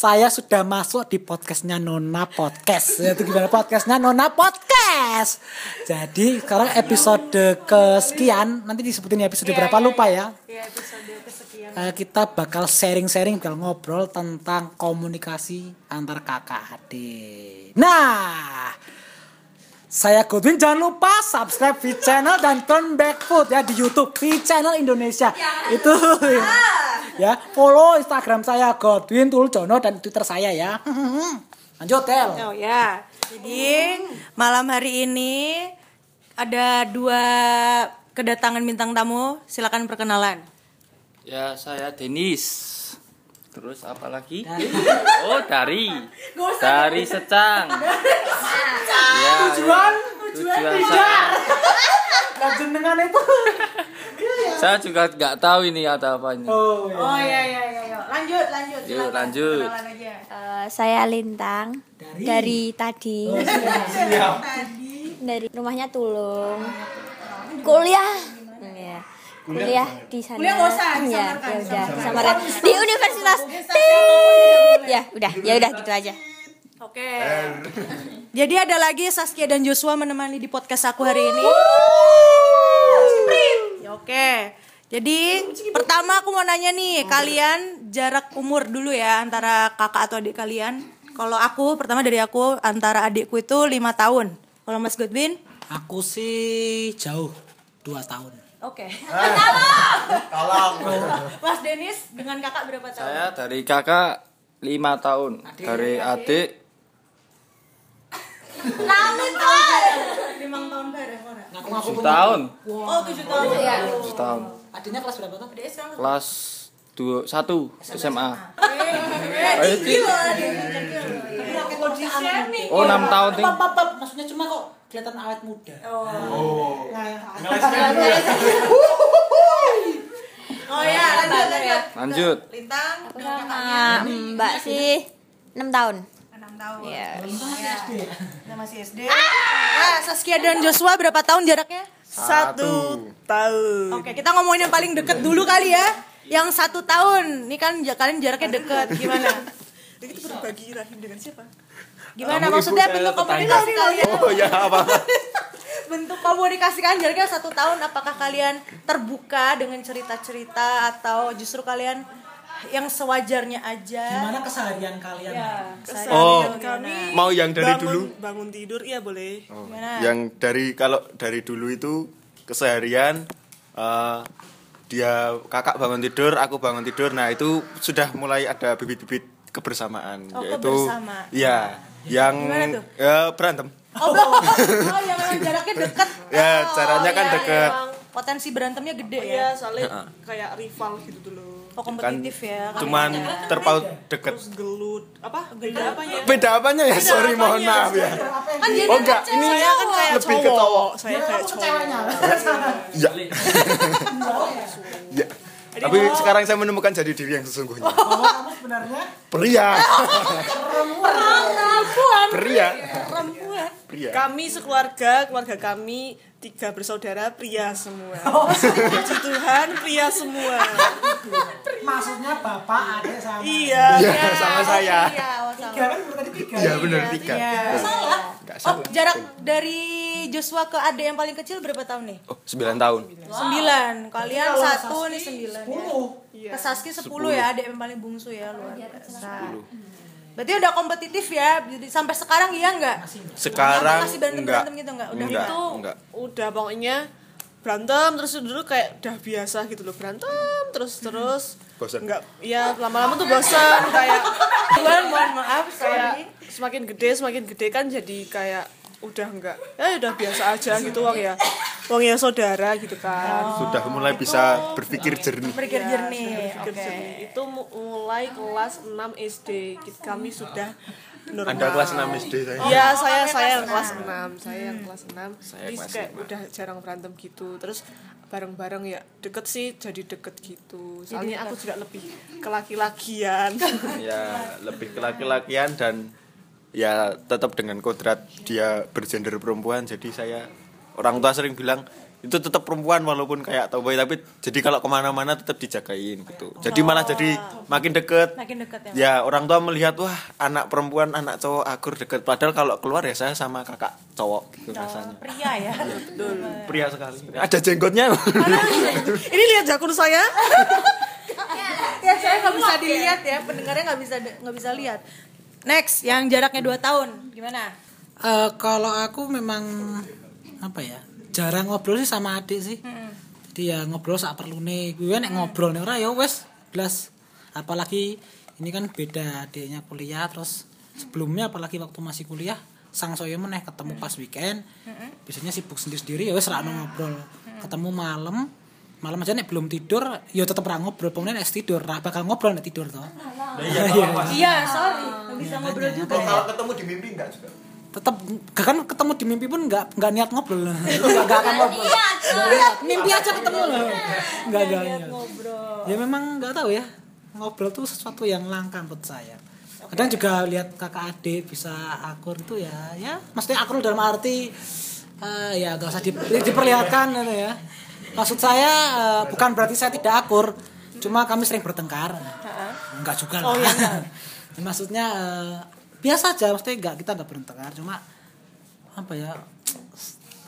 saya sudah masuk di podcastnya Nona Podcast. Itu gimana podcastnya Nona Podcast. Jadi sekarang episode kesekian, nanti disebutin episode berapa lupa ya. Iya, episode kesekian. Eh, kita bakal sharing-sharing, bakal ngobrol tentang komunikasi antar kakak adik. Nah, saya Godwin jangan lupa subscribe V channel dan turn back food ya di YouTube V channel Indonesia. Itu ya, follow Instagram saya Godwin Tuljono dan Twitter saya ya. Lanjut Tel. Oh ya. Jadi malam hari ini ada dua kedatangan bintang tamu. Silakan perkenalan. Ya, saya Denis. Terus apa lagi? Oh, dari. Dari Secang. Ya, Tujuan, tujuan saya. Nah, itu. Saya juga nggak tahu ini ada apa ini. Oh, ya. Oh ya ya ya. ya. Lanjut lanjut. Yuk, silakan. lanjut. Eh, saya Lintang Dari? dari, tadi Siap. dari rumahnya Tulung kuliah ya kuliah di sana Kuliah nggak usah, ya disamarkan, ya udah disamarkan. disamarkan di Universitas Tit. ya udah ya udah gitu aja Oke. Jadi ada lagi Saskia dan Joshua menemani di podcast aku hari ini. Ya, Oke. Jadi pertama aku mau nanya nih, kalian jarak umur dulu ya antara kakak atau adik kalian. Kalau aku pertama dari aku antara adikku itu lima tahun. Kalau Mas Godwin? Aku sih jauh dua tahun. Oke. Mas Denis dengan kakak berapa tahun? Saya dari kakak lima tahun, dari adik Lima tahun bareng orang. Ngaku-ngaku tujuh tahun, Oh tujuh tahun. tujuh tahun. Adiknya kelas berapa tuh? Adiknya sekarang Kelas dua satu SMA. Eh, dia. nih. Oh, enam tahun pap. Maksudnya cuma kok kelihatan awet muda. Oh ya, lanjut lanjut. Lanjut. Lintang aku sama kakaknya Mbak sih enam tahun enam tahun. ya Kita masih SD. Ah, Saskia dan Joshua berapa tahun jaraknya? Satu tahun. Oke, kita ngomongin yang paling deket dulu kali ya. Yang satu tahun. Ini kan kalian jaraknya deket. Gimana? Jadi kita berbagi rahim dengan siapa? Gimana maksudnya bentuk komunikasi kalian? Oh ya apa? Bentuk komunikasi kalian jaraknya satu tahun. Apakah kalian terbuka dengan cerita-cerita atau justru kalian yang sewajarnya aja? Gimana keseharian kalian? Ya, Oh, keseharian kami Mau yang dari bangun, dulu? bangun tidur iya boleh Gimana? Yang dari kalau dari dulu itu keseharian eh, dia kakak bangun tidur, aku bangun tidur. Nah, itu sudah mulai ada bibit-bibit kebersamaan Oh, yaitu kebersamaan. ya yang ya, berantem. Oh, oh, oh yang memang jaraknya deket. Ya, Oh, caranya kan iya, deket. iya. Potensi berantemnya gede ya. iya soalnya kayak rival gitu dulu Oh, kompetitif ya. Kan Cuman terpaut deket. terus gelut apa beda apanya Beda apanya ya? Sorry, mohon apanya? maaf ya. Kan jadi Oh enggak, ini saya kan kayak lebih ke cowok cowok. saya kayak cowok Ya. ya. Tapi sekarang saya menemukan jadi diri yang sesungguhnya. Bahwa kamu sebenarnya Pria. perempuan. Pria. Pria. kami sekeluarga keluarga kami tiga bersaudara pria semua puji Tuhan pria semua maksudnya bapak, adik sama. iya Iya, sama saya. Iya, oh, sama. Tiga kan berarti tiga. Iya benar tiga. Iya. Salah. Enggak Oh, jarak dari Joshua ke adik yang paling kecil berapa tahun nih? Oh, 9 tahun. Sembilan. Kalian Kalau satu nih sembilan. ya. Sepuluh. Iya. Ke Saski sepuluh ya, adik yang paling bungsu ya luar Iya, biasa. Berarti udah kompetitif ya, jadi sampai sekarang iya nggak? Sekarang masih berantem enggak. berantem gitu nggak? Udah Enggak, itu enggak. udah pokoknya berantem terus dulu kayak udah biasa gitu loh berantem terus terus Bosan. enggak ya lama-lama tuh bosan kayak Tuhan mohon maaf kayak sorry. semakin gede semakin gede kan jadi kayak udah enggak ya udah biasa aja gitu wong ya wong ya saudara gitu kan Sudah mulai bisa berpikir jernih. Berpikir jernih. Pikir Oke. jernih. itu mu- mulai kelas 6 SD kami sudah normal Anda kelas 6 SD saya. Iya, saya saya yang kelas 6, saya yang kelas 6. Jadi kelas kayak udah jarang berantem gitu. Terus bareng-bareng ya deket sih jadi deket gitu. Soalnya aku juga lebih ke laki-lakian. Ya, lebih ke laki-lakian dan ya tetap dengan kodrat dia bergender perempuan jadi saya orang tua sering bilang itu tetap perempuan walaupun kayak tomboy tapi jadi kalau ke mana-mana tetap dijagain gitu jadi malah jadi makin deket Makin deket ya. ya orang tua melihat wah anak perempuan anak cowok akur deket padahal kalau keluar ya saya sama kakak cowok gitu rasanya Pria ya. pria sekali ada jenggotnya Ini lihat jakun saya. ya saya nggak bisa dilihat ya, pendengarnya nggak bisa nggak bisa lihat. Next, yang jaraknya 2 tahun, gimana? Eh, kalau aku memang apa ya jarang ngobrol sih sama adik sih. Dia ngobrol sak perlu nih gue nek ngobrol nih ora ya wes belas apalagi ini kan beda adiknya kuliah terus sebelumnya apalagi waktu masih kuliah sang soyo meneh ketemu pas weekend. Biasanya sibuk sendiri sendiri ya wes ra ono ngobrol. Ketemu malam malam aja nek belum tidur ya tetep ra ngobrol. Pokoknya nek tidur ra bakal ngobrol nek tidur toh. Iya, sorry, nggak bisa ngobrol juga. kalau ketemu di mimpi enggak juga tetap kan ketemu di mimpi pun nggak nggak niat ngobrol. Nggak nggak akan ngobrol. Nggak niat. mimpi aja ketemu. Loh nggak nggak niat. Ya memang nggak tahu ya. Ngobrol tuh sesuatu yang langka menurut saya. Kadang juga lihat kakak adik bisa akur itu ya. Ya maksudnya akur dalam arti eh, ya gak usah di- diperlihatkan gitu ya. Maksud saya eh, bukan berarti saya tidak akur. Cuma kami sering bertengkar. Enggak juga lah. maksudnya eh, biasa aja maksudnya enggak kita enggak bertengkar cuma apa ya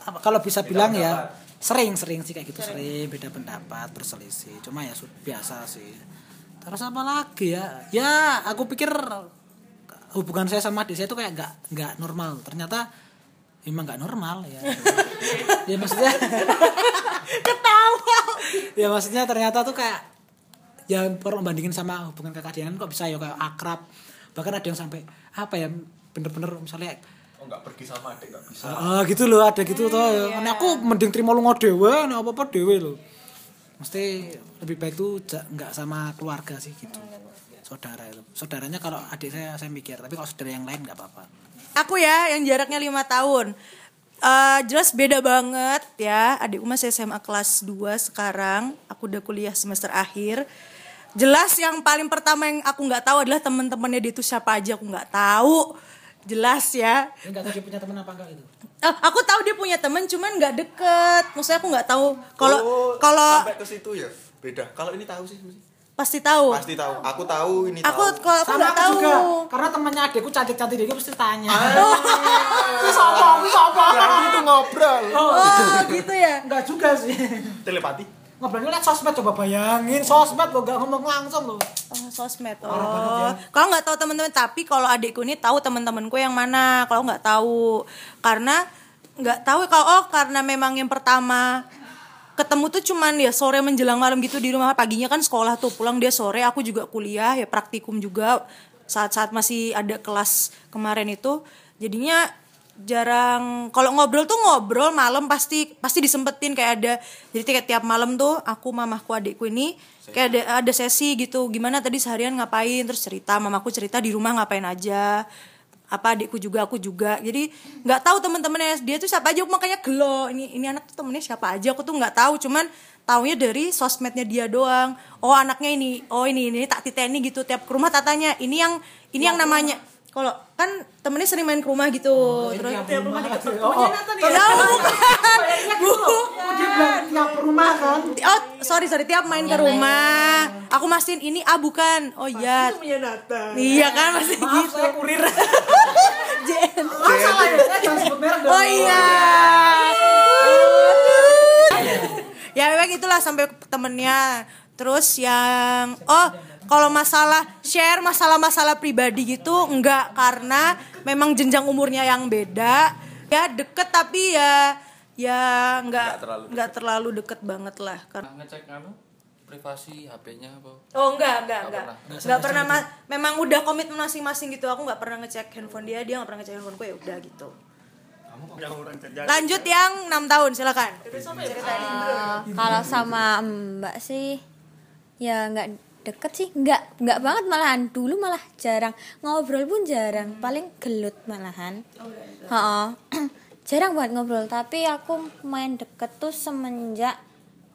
apa, kalau bisa bilang ya sering sering sih kayak gitu sering. beda pendapat berselisih cuma ya biasa sih. Terus apa lagi ya? Ya aku pikir hubungan saya sama adik saya itu kayak nggak nggak normal. Ternyata emang nggak normal ya. Ya maksudnya ketawa. Ya maksudnya ternyata tuh kayak ya kalau bandingin sama hubungan kakak kan kok bisa ya kayak akrab bahkan ada yang sampai apa ya bener-bener misalnya oh enggak pergi sama adik enggak bisa ah gitu loh ada gitu toh Nek aku mending terima lu dewe nek apa apa dewe loh mesti lebih baik tuh nggak sama keluarga sih gitu saudara itu saudaranya kalau adik saya saya mikir tapi kalau saudara yang lain nggak apa-apa Aku ya yang jaraknya lima tahun. Eh, jelas beda banget ya. Adikku masih SMA kelas 2 sekarang. Aku udah kuliah semester akhir. Jelas yang paling pertama yang aku nggak tahu adalah teman-temannya dia itu siapa aja aku nggak tahu. Jelas ya. nggak tahu dia punya teman apa enggak itu Eh, aku tahu dia punya teman cuman nggak deket. Maksudnya aku nggak tahu kalau Oh, kalau sampai ke situ ya beda kalau ini tahu sih mesti. pasti tahu. pasti tahu aku tahu ini Aku tahu kalau aku sama nggak aku tahu. juga karena temannya adikku cantik-cantik dia mesti tanya Berarti itu ngobrol Oh gitu ya. enggak juga sih telepati ngobrolnya liat sosmed coba bayangin. Sosmed lo gak ngomong langsung lo Oh, sosmed. Oh. Kalau nggak tahu teman-teman, tapi kalau adikku ini tahu teman-temanku yang mana. Kalau nggak tahu, karena nggak tahu kalau oh karena memang yang pertama ketemu tuh cuman ya sore menjelang malam gitu di rumah. Paginya kan sekolah tuh. Pulang dia sore aku juga kuliah ya praktikum juga. Saat-saat masih ada kelas kemarin itu. Jadinya jarang kalau ngobrol tuh ngobrol malam pasti pasti disempetin kayak ada jadi kayak tiap malam tuh aku mamahku adikku ini kayak ada ada sesi gitu gimana tadi seharian ngapain terus cerita mamaku cerita di rumah ngapain aja apa adikku juga aku juga jadi nggak tahu teman-temannya dia tuh siapa aja makanya gelo ini ini anak tuh temennya siapa aja aku tuh nggak tahu cuman taunya dari sosmednya dia doang oh anaknya ini oh ini ini tak titeni gitu tiap ke rumah tatanya ini yang ini yang namanya kalau kan temennya sering main ke rumah gitu terus tiap rumah gitu Oh, bukan. Bukan. dia bilang tiap rumah kan Oh, sorry sorry tiap main ke rumah. Aku mastiin ini ah bukan. Oh iya. punya Nathan Iya kan masih maaf gitu. saya kurir Jen. maaf salah ya saya sebut merek Oh iya. ya memang itulah sampai temennya. Terus yang oh kalau masalah share masalah-masalah pribadi gitu enggak karena memang jenjang umurnya yang beda. Ya deket tapi ya ya enggak enggak terlalu deket banget lah. Karena ngecek anu privasi HP-nya apa Oh enggak, enggak, enggak. pernah. Enggak pernah, ma- memang udah komitmen masing-masing gitu. Aku enggak pernah ngecek handphone dia, dia enggak pernah ngecek handphoneku ya udah gitu. Lanjut yang 6 tahun, silakan. Eh, kalau sama Mbak sih ya nggak deket sih. Nggak nggak banget malahan. Dulu malah jarang. Ngobrol pun jarang. Paling gelut malahan. Heeh. jarang banget ngobrol. Tapi aku main deket tuh semenjak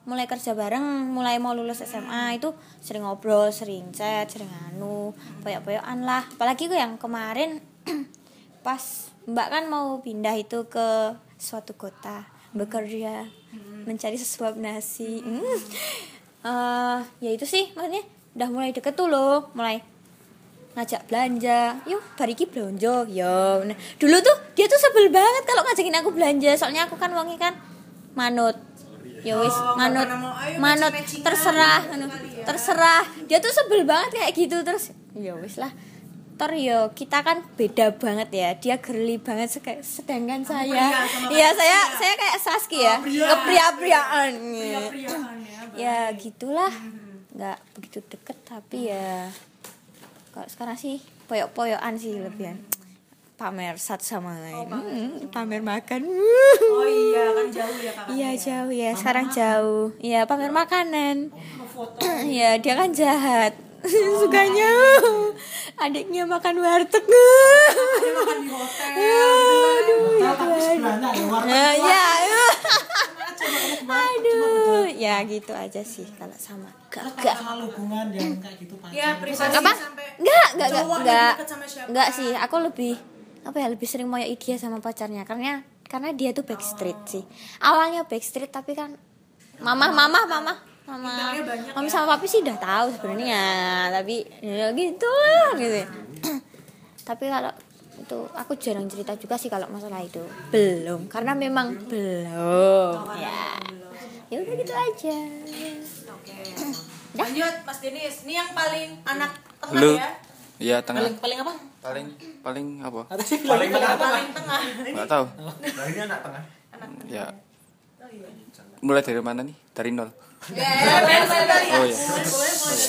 mulai kerja bareng. Mulai mau lulus SMA itu sering ngobrol sering chat sering anu poyok-poyokan lah. Apalagi gue yang kemarin pas mbak kan mau pindah itu ke suatu kota bekerja mencari sesuap nasi. Hmm. Eh, ya itu sih maksudnya udah mulai deket tuh loh mulai ngajak belanja. Yuk bariki belanja yo nah, dulu tuh dia tuh sebel banget kalau ngajakin aku belanja. Soalnya aku kan wongi kan manut. Ya wis manut manut terserah anu, terserah. Dia tuh sebel banget kayak gitu terus. Ya wis lah. Ter yo kita kan beda banget ya. Dia girly banget sedangkan saya iya saya saya kayak Saski ya kepria-priaan. Ya gitulah nggak begitu deket tapi ya kalau sekarang sih poyok-poyokan sih lebihan pamer satu sama lain. Hmm, pamer makan. Oh iya kan jauh ya kakak. iya jauh ya. Sekarang jauh. Iya pamer makanan. Iya dia kan jahat. Sukanya. adiknya makan warteg. Makan di hotel. Sebelahnya ya Nah, ya aduh ya gitu aja sih kalau sama. Gak gak. kenal hubungan yang kayak gitu Pak. Ya privasi apa? sampai enggak enggak enggak cowok enggak deket sama siapa. enggak sih aku lebih apa ya lebih sering moyoi dia sama pacarnya. Karena karena dia tuh backstreet sih. Awalnya backstreet tapi kan mama mama mama mama mami ya. sama papi sih udah tahu sebenarnya tapi ya gitu gitu. Tapi kalau itu aku jarang cerita juga sih kalau masalah itu belum karena memang belum ya ya udah gitu aja Oke. Lanjut Mas Denis. Ini yang paling anak tengah Lu ya. Iya tengah. paling paling apa Paling paling apa? paling paling apa Paling tengah. Nggak tahu. Nah ini anak tengah. Ya. Mulai dari mana nih? Dari nol. Ya, boleh boleh dari Oh ya. boleh boleh.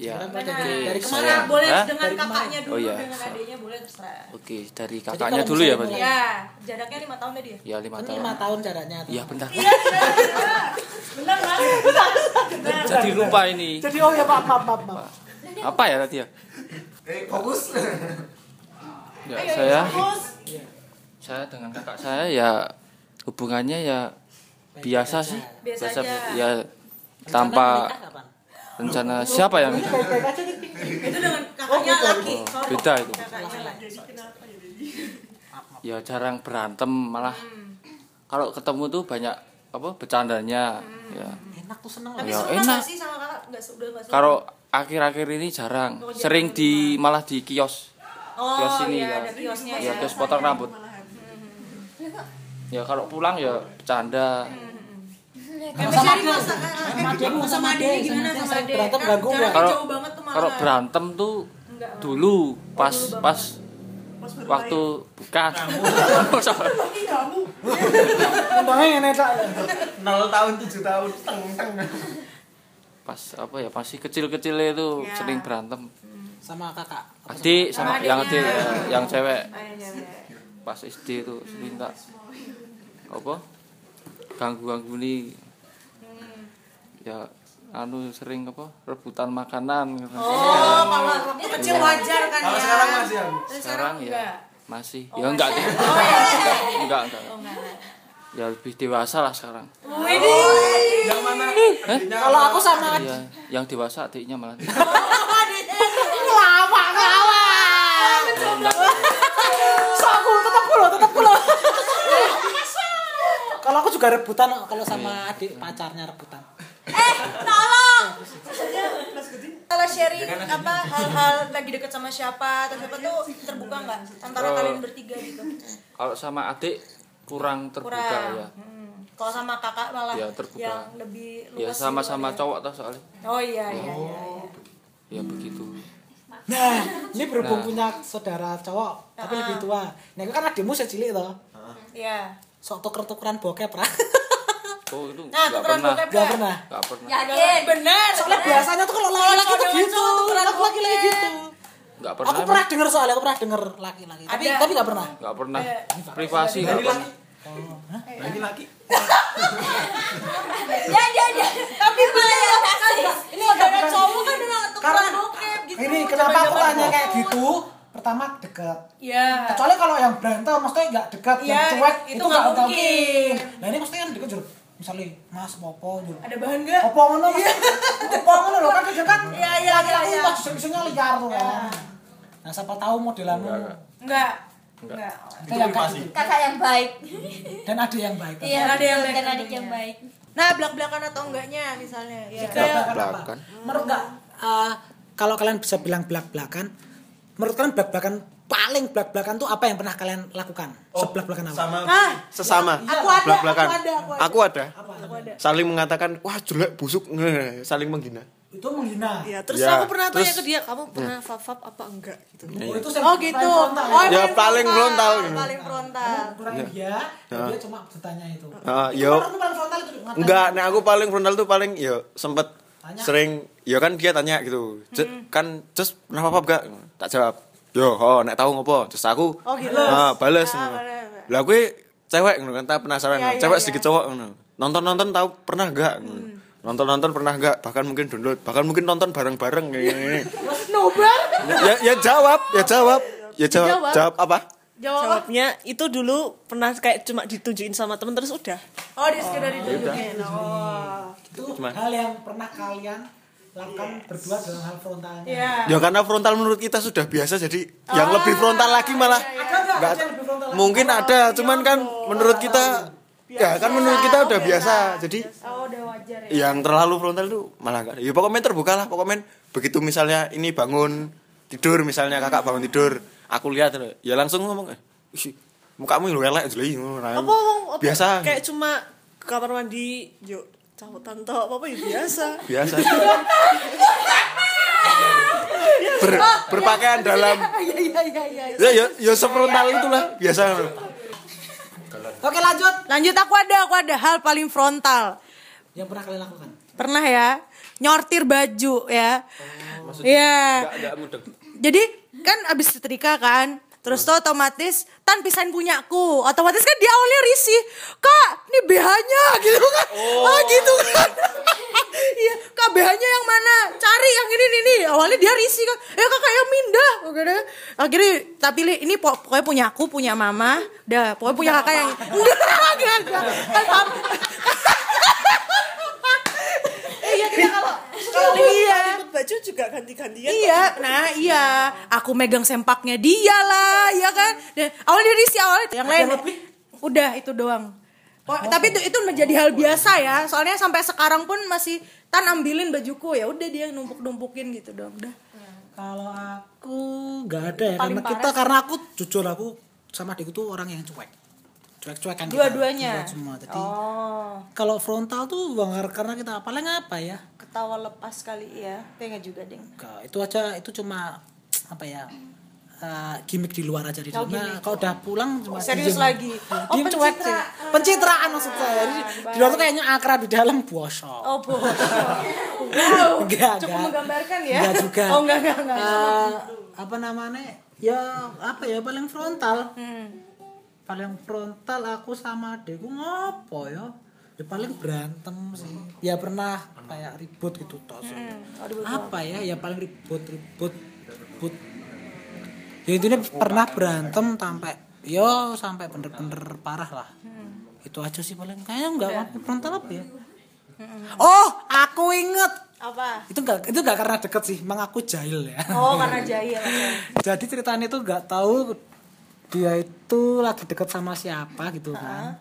Ya. dari, Oke. dari Ke mana saya- boleh Hah? dengan kakaknya dulu Oh, iya. dengan adiknya boleh terserah. Oke, dari kalau kakaknya dulu ya, Pak. mulai- Ya, jaraknya lima tahun deh dia. Ya, lima kan tahun. lima tahun jaraknya. Iya, bentar. Benar kan? Jadi lupa ini. jadi oh ya maaf maaf maaf, maaf. Apa ya tadi ya? Eh fokus. Ya, saya Terus saya dengan kakak saya ya hubungannya ya biasa sih. Biasa Biasa aja. ya tanpa? Rencana siapa yang itu? itu dengan kakaknya laki. Sorry. Beda itu. Ya jarang berantem malah kalau ketemu tuh banyak apa bercandanya ya. enak tuh seneng Tapi Ya, enak. sih sama kakak? Enggak sudah enggak suka. Kalau akhir-akhir ini jarang, sering di malah di kios. Oh, kios ini iya, ya. ada kiosnya Ya, ya. kios potong rambut. Ya kalau pulang ya bercanda. Sama dia sama dia sama dia gimana sama dia? berantem Kan ganggu jaraknya Kalau jauh banget tuh malah. kalau berantem tuh Enggak. dulu pas pas waktu bukan. untungnya yang netak Nol tahun tujuh tahun. Teng teng. pas apa ya masih kecil-kecil itu Ya. sering berantem. sama kakak Adik sama Sama yang adik ya, yang cewek Ah, iya, iya. pas SD itu sering tak apa ganggu-ganggu nih ya anu sering apa rebutan makanan gitu. Oh, kalau waktu kecil wajar kan Kalau ya. sekarang masih ya. Sekarang enggak. ya masih ya enggak deh Oh, iya. enggak enggak Oh, enggak. ya lebih dewasa lah sekarang Widih. Yang mana? Kalau aku sama ya yang dewasa adiknya malah lawak lawak so aku tetap kulo tetap kulo kalau aku juga rebutan kalau sama adik pacarnya rebutan Eh, tolong. Kalau sharing apa hal-hal lagi deket sama siapa atau siapa tuh terbuka nggak antara Oh. kalian bertiga gitu? kalau sama adik kurang terbuka Kurang. ya Hmm. Kalau sama kakak malah Ya, terbuka. yang lebih luas. ya gitu sama-sama kan ya. cowok tuh soalnya Oh iya iya iya. iya. ya begitu nah ini berhubung Nah. punya saudara cowok tapi lebih tua nah itu kan adikmu cilik toh Iya. sok tuker-tukeran bokep ra oh Nah, nggak tukeran pernah bokep Gak nggak? pernah nggak pernah Yakin? Bener. soalnya biasanya tuh kalau laki-laki tuh gitu laki-laki lagi bokep. gitu nggak pernah aku pernah denger soalnya aku pernah denger laki-laki tapi Ada. tapi gak pernah nggak pernah privasi ini pernah laki. Nah, ini laki. Ya ya ya. Tapi malah kan ini saudara cowok kan memang tukeran Karena- bokep gitu. ini kenapa aku tanya kayak gitu pertama deket Iya. kecuali kalau yang berantem maksudnya nggak dekat yang Iya, cuek itu nggak mungkin. nah ini maksudnya kan deket jur misalnya mas popo jur Ada bahan nggak? popo ngono mas popo ngono loh kan kerja kan Iya, iya, iya, iya. pas bisa liar tuh kan nah siapa tahu modelanmu Enggak, enggak. Enggak. Enggak. Itu yang gitu. kakak yang baik Dan ada yang baik. iya ada yang baik dan adik yang baik Nah, belak-belakan atau enggaknya misalnya. Ya. Belak-belakan. Menurut enggak eh, kalau kalian bisa bilang belak-belakan, menurut kalian belak-belakan paling belak-belakan tuh apa yang pernah kalian lakukan? Sebelak-belakan apa? sama Ah, sesama Aku ada, belak-belakan aku ada, aku ada. aku ada saling mengatakan wah jelek busuk nge, saling menghina Itu menghina. ya terus Ya, aku pernah tanya terus- ke dia kamu pernah fap apa enggak gitu Oh, itu Oh gitu. Oh, Ya, paling paling frontal. Paling frontal. kurang dia, dia cuma bertanya itu. Ah, Itu yo. menurutmu paling frontal itu enggak nah aku paling frontal tuh paling yo sempet Tanya. sering ya kan dia tanya gitu "Ce- kan terus pernah apa gak tak jawab yo oh nek tahu ngopo terus aku Oh, gitu. ah, bales Ah, bales. lah gue cewek ngono kan tak penasaran Ya, ya, cewek ya. sedikit cowok ngono nonton nonton tahu pernah gak nonton nonton pernah gak bahkan mungkin download bahkan mungkin nonton bareng bareng kayak gini Nobar. ya ya jawab ya jawab ya jawab jawab apa Jawab apa? jawabnya itu dulu pernah kayak cuma ditunjukin sama temen terus udah Oh, di sekedar ditunjukin. Oh. Itu Gimana? hal yang pernah kalian lakukan berdua dalam hal frontalnya. Iya. Ya karena frontal menurut kita sudah biasa jadi yang lebih frontal lagi malah frontal lagi? mungkin ada cuman kan menurut kita ya kan menurut kita udah biasa jadi Oh, udah wajar ya. yang terlalu frontal tuh malah gak ya pokoknya terbuka lah pokoknya begitu misalnya ini bangun tidur misalnya kakak bangun tidur aku lihat ya langsung ngomong eh mukamu lu elek jeli apa, apa? biasa. Kayak cuma ke kamar mandi yuk cawotan tok apa apa ya biasa biasa Ber, berpakaian dalam Iya, iya, iya, iya. ya ya ya sefrontal itulah biasa Oke lanjut. Lanjut aku ada, aku ada hal paling frontal. Yang pernah kalian lakukan? Pernah ya, nyortir baju ya. Iya. Jadi kan abis setrika kan, terus tuh otomatis tan pisahin punyaku, otomatis kan dia awalnya risih, kak ini BH-nya gitu kan, ah gitu kan, iya kak BH-nya yang mana, cari yang ini ini, awalnya dia risih kan, ya kakak yang mindah, oke akhirnya tak pilih ini po- pokoknya punya aku, punya mama, dah pokoknya punya kakak yang enggak enggak enggak, kan. Iya, iya, kalau kalau iya. Ikut baju juga ganti-gantian Iya, nah iya, aku megang sempaknya dia lah, ya kan. Dan awal dia risih awalnya yang lain udah itu doang. Oh, tapi itu itu menjadi hal biasa ya. Soalnya sampai sekarang pun masih tan ambilin bajuku ya udah dia numpuk-numpukin gitu dong. Udah. Kalau aku nggak ada ya karena kita parah karena aku jujur aku sama adikku tuh orang yang cuek. Cuek-cuek kan kita. Dua-duanya. Semua. Jadi Oh, kalau frontal tuh bang karena kita paling apa ya? Ketawa lepas kali ya. Pengen juga, Ding. Enggak, itu aja itu cuma apa ya? eh, gimmick di luar aja di dalamnya. Kalau udah pulang cuma Oh, serius diem. lagi? Oh, Diem cuek sih. Pencitraan maksud saya. Jadi di luar tuh kayaknya akrab di dalam bosok. Oh, bu. wow. Enggak, Cukup enggak. menggambarkan ya. Enggak juga. Oh, enggak, enggak, enggak. Eh, apa namanya? Ya apa ya paling frontal. Hmm. Paling frontal aku sama adekku ngopo ya? Ya paling berantem sih. Ya pernah kayak ribut gitu toh. Apa ya? Ya paling ribut ribut ribut. Ya intinya pernah berantem sampai yo sampai bener-bener parah lah. Itu aja sih paling kayaknya enggak frontal apa ya? Oh, aku inget Apa? itu enggak itu enggak karena deket sih emang aku jahil ya Oh, karena jahil. jadi ceritanya itu enggak tahu dia itu lagi deket sama siapa gitu kan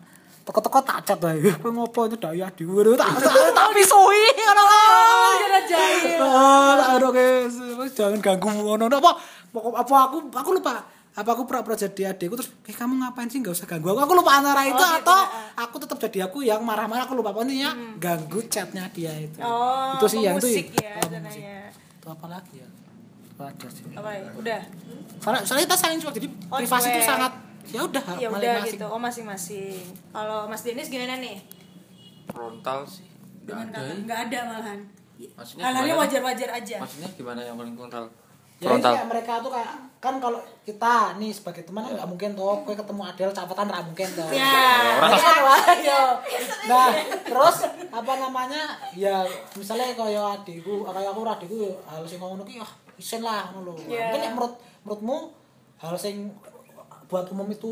toko-toko tak cat lah ya ngopo itu daya di waduh tak tak pisui ngono Oh, karena jahil. ah tak ada guys jangan ganggu ngono apa? Pokok apa aku aku lupa. Apa aku pura-pura jadi adekku terus eh kamu ngapain sih? Nggak usah ganggu aku. Aku lupa antara itu gitu, atau aku tetap jadi aku yang marah-marah aku lupa. Pokoknya ganggu chatnya dia itu. Oh, itu sih yang itu ya, oh, musik. itu apa lagi ya? Itu ada sih? Apa ya? Udah. soalnya, soalnya kita saling cuek jadi Oh, privasi itu sangat ya udah Ya udah masing-masing. gitu. Oh, masing-masing. Kalau Mas Denis gimana nih? frontal sih Dengan nggak ada ya. enggak ada malahan. Maksudnya wajar-wajar aja. maksudnya gimana yang paling frontal ya frontal kayak mereka tuh kayak kan kalau kita nih sebagai teman nggak mungkin tuh gue ketemu Adel capetan nggak mungkin tuh Ya. Kan, wah, yo. nah terus apa namanya ya misalnya kayak adikku kayak aku adikku ya hal sing ngono ki ah isen lah ngono lho Iya. mungkin nek menurut menurutmu hal sing buat umum itu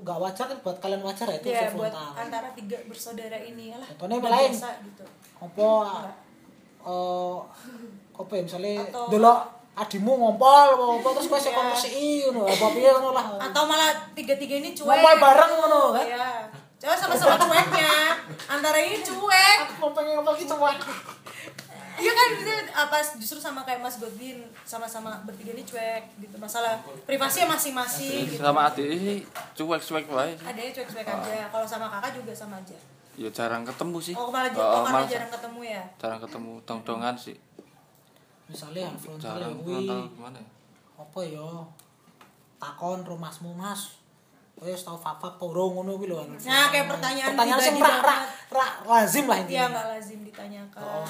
nggak wajar kan buat kalian wajar ya itu sing buat frontal antara tiga bersaudara ini lah. Contohnya Udah lain. gitu. apa eh apa ya misalnya Atau- delok adimu ngompol apa terus kowe sik komisi ngono apa piye ngono lah atau malah tiga-tiga ini cuek Ngompol bareng ngono, kan? ya coba sama-sama cueknya antara ini cuek mau pengen ngomong gitu wah iya kan itu apa justru sama kayak Mas Godwin sama-sama bertiga ini cuek gitu. Masalah privasinya masing-masing gitu. sama adik sih cuek-cuek sih. adanya cuek-cuek aja. Kalau sama kakak juga sama aja. Ya jarang ketemu sih. Oh malah Oh, oh, malah jarang ketemu ya? Jarang ketemu tong-tongan sih. Misalnya yang frontal jarang yang kuwi frontal gimana ya? Apa ya? Takon rumasmu mas? Wis tau fafa poro ngono kuwi lho nah kayak pertanyaan pertanyaan sing pribadi ra, lazim lah iya intinya. nggak lazim ditanyakan. Oh,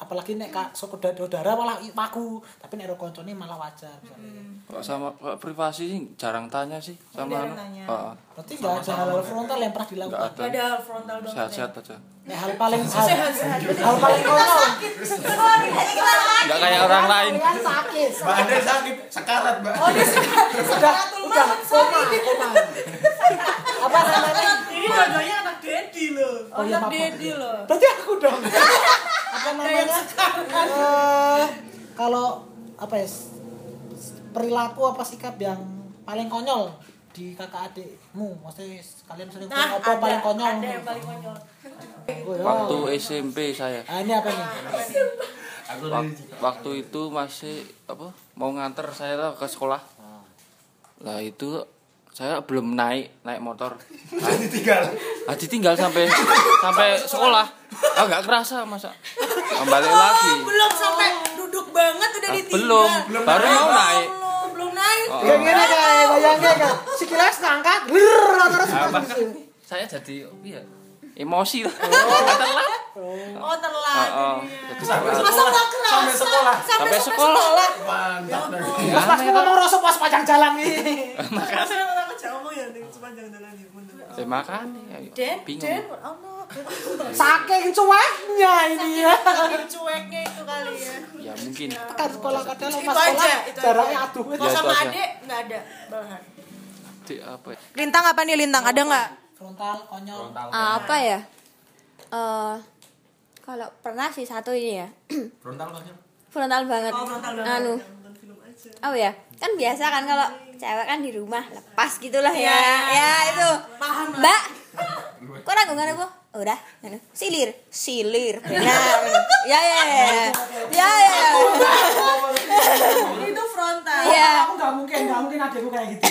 apalagi nek kak saudara saudara malah maku tapi nek koncone malah wajar misalnya. Kok sama kok privasi sih jarang tanya sih sama nanya. Heeh. berarti nggak ada hal frontal yang pernah Nggak dilakukan? Ada. Gak ada. hal frontal banget Sehat-sehat aja. nek hal paling hal, hal paling konyol Enggak kayak orang lain. sakit. Mbak Andre sakit. Sekarat, Mbak. oh dia sudah udah. Koma koma. Apa namanya? Ini dua-duanya anak Dedi loh. oh iya anak dedi loh. Berarti aku dong apa namanya? Eh, kalau apa ya perilaku apa sikap yang paling konyol di kakak adikmu? Maksudnya kalian sering nah apa ada, paling konyol? ada yang paling konyol. Ya. Waktu SMP saya. ah, ini apa nih Wak- waktu itu masih apa mau nganter saya ke sekolah. Lah itu saya belum naik naik motor. Nah, Ditinggal. ah, ditinggal sampai sampai sekolah. Ah nggak kerasa masa. Kembali lagi. Belum sampai duduk banget udah Ah, ditinggal. belum. Baru mau naik. Belum belum naik. Oh, Kayak gini kayak bayangnya kan sikilas ngangkat terus ah, bahkan saya jadi oh, iya. Emosi. Lah telat. Oh telat. Oh, telat. masa nggak kerasa? Sampai sekolah. sampai sekolah. Mantap. Terus pas ngomong rasa pas panjang jalan nih Saya orang jauh ya sepanjang jalan ya. saya makan ya, Den, Den, bingung Allah, saking cueknya ini ya saking cueknya itu kali ya. ya mungkin kan sekolah kadang Itu pas sekolah jaraknya aduh Kalau Ya, sama adek nggak ada bahan. di apa ya? Lintang apa nih lintang? Ada nggak? frontal konyol apa ya eh kalau pernah sih satu ini ya Frontal banget. frontal banget Oh, frontal banget. anu oh ya kan biasa kan kalau cewek kan di rumah lepas gitulah ya. Iya. ya itu. Paham mbak kok nanggungan aku udah. Anu, silir. Silir. Benar. Ya ya ya. Ya ya. Itu frontal. ya aku nggak mungkin nggak mungkin adikku kayak gitu.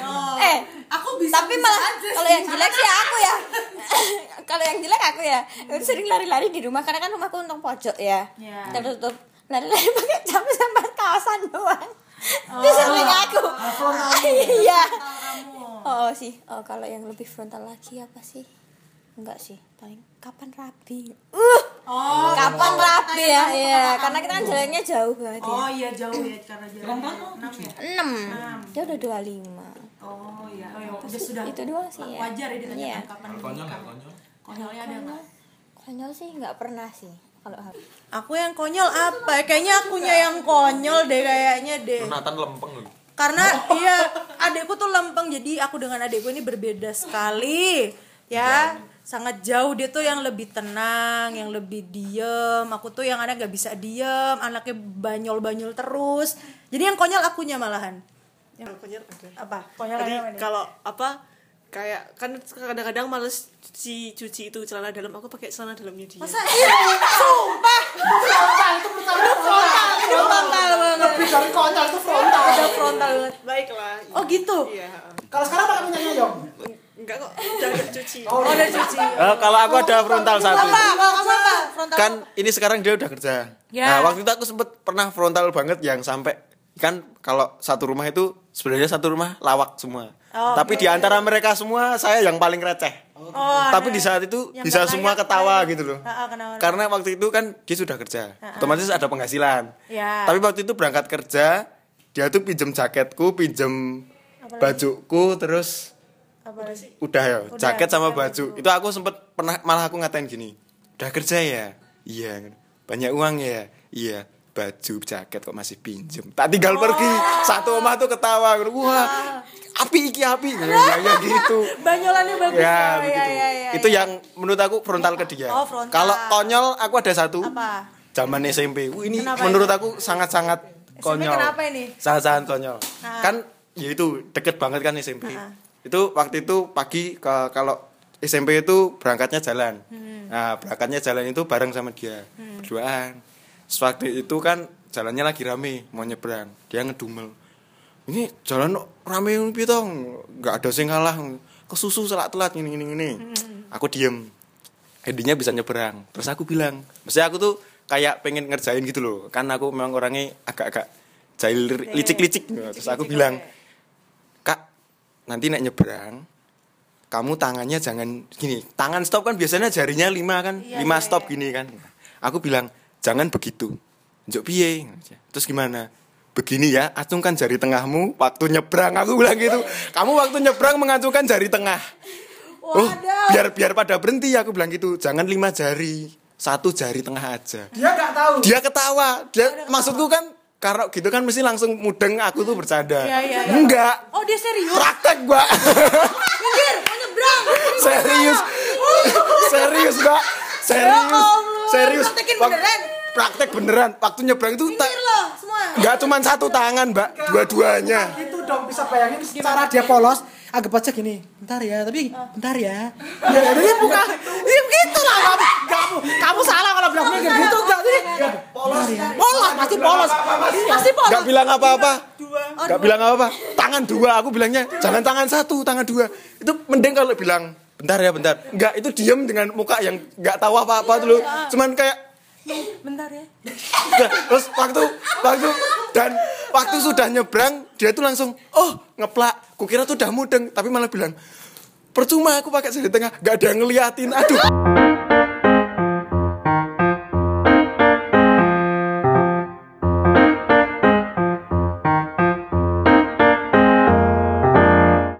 Oh. eh Aku bisa. tapi bisa malah kalau yang jelek sih aku ya. Kalau yang jelek aku ya. Sering lari-lari di rumah karena kan rumahku untung pojok ya. Iya. tertutup. Lari-lari pakai jam sampai kawasan doang itu sering aku iya oh sih oh kalau yang lebih frontal lagi apa sih enggak sih paling kapan rapi uh Oh. kapan rapi ya kamu iya karena kita kan jalannya jauh banget ya Oh iya jauh ya karena jalan. Enam ya. enam dia udah dua lima Oh iya. Oh, iya. Udah sudah. itu doang sih ya Wajar ya ditanyakan Iya. kapan Konyol nggak konyol? Konyolnya ada nggak? konyol sih nggak pernah sih kalau aku Aku yang konyol apa? Kayaknya akunya yang konyol deh kayaknya deh. Nathan lempeng loh. Karena iya adekku tuh lempeng jadi aku dengan adekku ini berbeda sekali. Ya, sangat jauh dia tuh yang lebih tenang, yang lebih diem. Aku tuh yang anak gak bisa diem, anaknya banyol-banyol terus. Jadi yang konyol akunya malahan. Yang konyol. Apa? Konyol nih? kalau apa kayak kan kadang-kadang males cuci cuci itu celana dalam aku pakai celana dalamnya dia. Masa iya? Sumpah. frontal itu pertama frontal Itu frontal banget. lebih dari konyol itu frontal Udah frontal banget. Baiklah. Oh gitu. Iya. kalau sekarang pakai punyanya Yong Enggak kok, udah ada cuci. Oh, udah cuci. Eh, kalau aku ada frontal satu. Apa? Kalau apa? Frontal. Kan ini sekarang dia udah kerja. Ya. Nah, waktu itu aku sempet pernah frontal banget yang sampai kan kalau satu rumah itu sebenarnya satu rumah lawak semua. Oh, Tapi di antara mereka semua saya yang paling receh. Oh, Tapi di saat itu Yang bisa semua ketawa layak. gitu loh. Karena waktu itu kan dia sudah kerja. Otomatis ada penghasilan. Ya. Tapi waktu itu berangkat kerja, dia tuh pinjem jaketku, pinjem bajuku, terus Apa lagi? udah ya Udah, jaket sama udah baju itu aku sempet pernah malah aku ngatain gini udah kerja ya iya banyak uang ya iya baju jaket kok masih pinjem tak tinggal pergi satu omah tuh ketawa wah api iki api ya, ya, ya gitu Banyolannya bagus. ya oh, begitu iya, iya, iya, itu iya. yang menurut aku frontal ke dia Oh, frontal. kalau konyol aku ada satu Apa? zaman SMP Wih, ini Kenapa menurut itu? aku sangat sangat konyol. kenapa ini? Salah-salah konyol. Ah. Kan ya itu deket banget kan SMP. Itu waktu itu pagi ke kalau SMP itu berangkatnya jalan. Hmm. Nah, berangkatnya jalan itu bareng sama dia. Berduaan. Terus waktu itu kan jalannya lagi rame mau nyebrang. Dia ngedumel. Ini jalan rame ini piye toh? Enggak ada sing ngalah. Kesusu selak telat gini gini gini. Aku diem. Endingnya bisa nyebrang. Terus aku bilang, maksudnya aku tuh kayak pengen ngerjain gitu loh. Kan aku memang orangnya agak-agak jahil licik-licik. Terus aku bilang, Kak, nanti naik nyebrang, kamu tangannya jangan gini. Tangan stop kan biasanya jarinya lima kan, lima stop gini kan. Aku bilang jangan begitu. Njok piye? Terus gimana? Begini ya, acungkan jari tengahmu waktu nyebrang. Aku bilang gitu. Kamu waktu nyebrang mengacungkan jari tengah. Oh, biar biar pada berhenti aku bilang gitu. Jangan lima jari, satu jari tengah aja. Dia nggak tahu. Dia ketawa. Dia maksudku kan karena gitu kan mesti langsung mudeng aku tuh bercanda. Iya, iya, iya. Enggak. Oh dia serius? Praktek, Mbak. Minggir, mau nyebrang. serius. serius, Mbak. Serius. Ya Allah. Serius. Praktekin Wak- beneran? Praktek beneran. Waktu nyebrang itu tak Minggir loh semua. Enggak cuma satu tangan, Mbak. Dua-duanya. Itu dong bisa bayangin cara dia polos. Anggap aja gini, bentar ya, tapi bentar ya. Ya, ini bukan, ini gitu lah kamu. Kamu, kamu salah kalau bilang minggir gitu enggak. Polos ya. Polos, pasti polos. Pasti polos. Enggak bilang apa-apa. Enggak bilang apa-apa. Tangan dua, aku bilangnya jangan tangan satu, tangan dua. Itu mending kalau bilang bentar ya, bentar. Enggak, itu diem dengan muka yang enggak tahu apa-apa dulu. Cuman kayak Bentar ya. Terus waktu waktu dan waktu sudah nyebrang dia tuh langsung oh ngeplak kukira tuh udah mudeng tapi malah bilang percuma aku pakai jari tengah gak ada yang ngeliatin aduh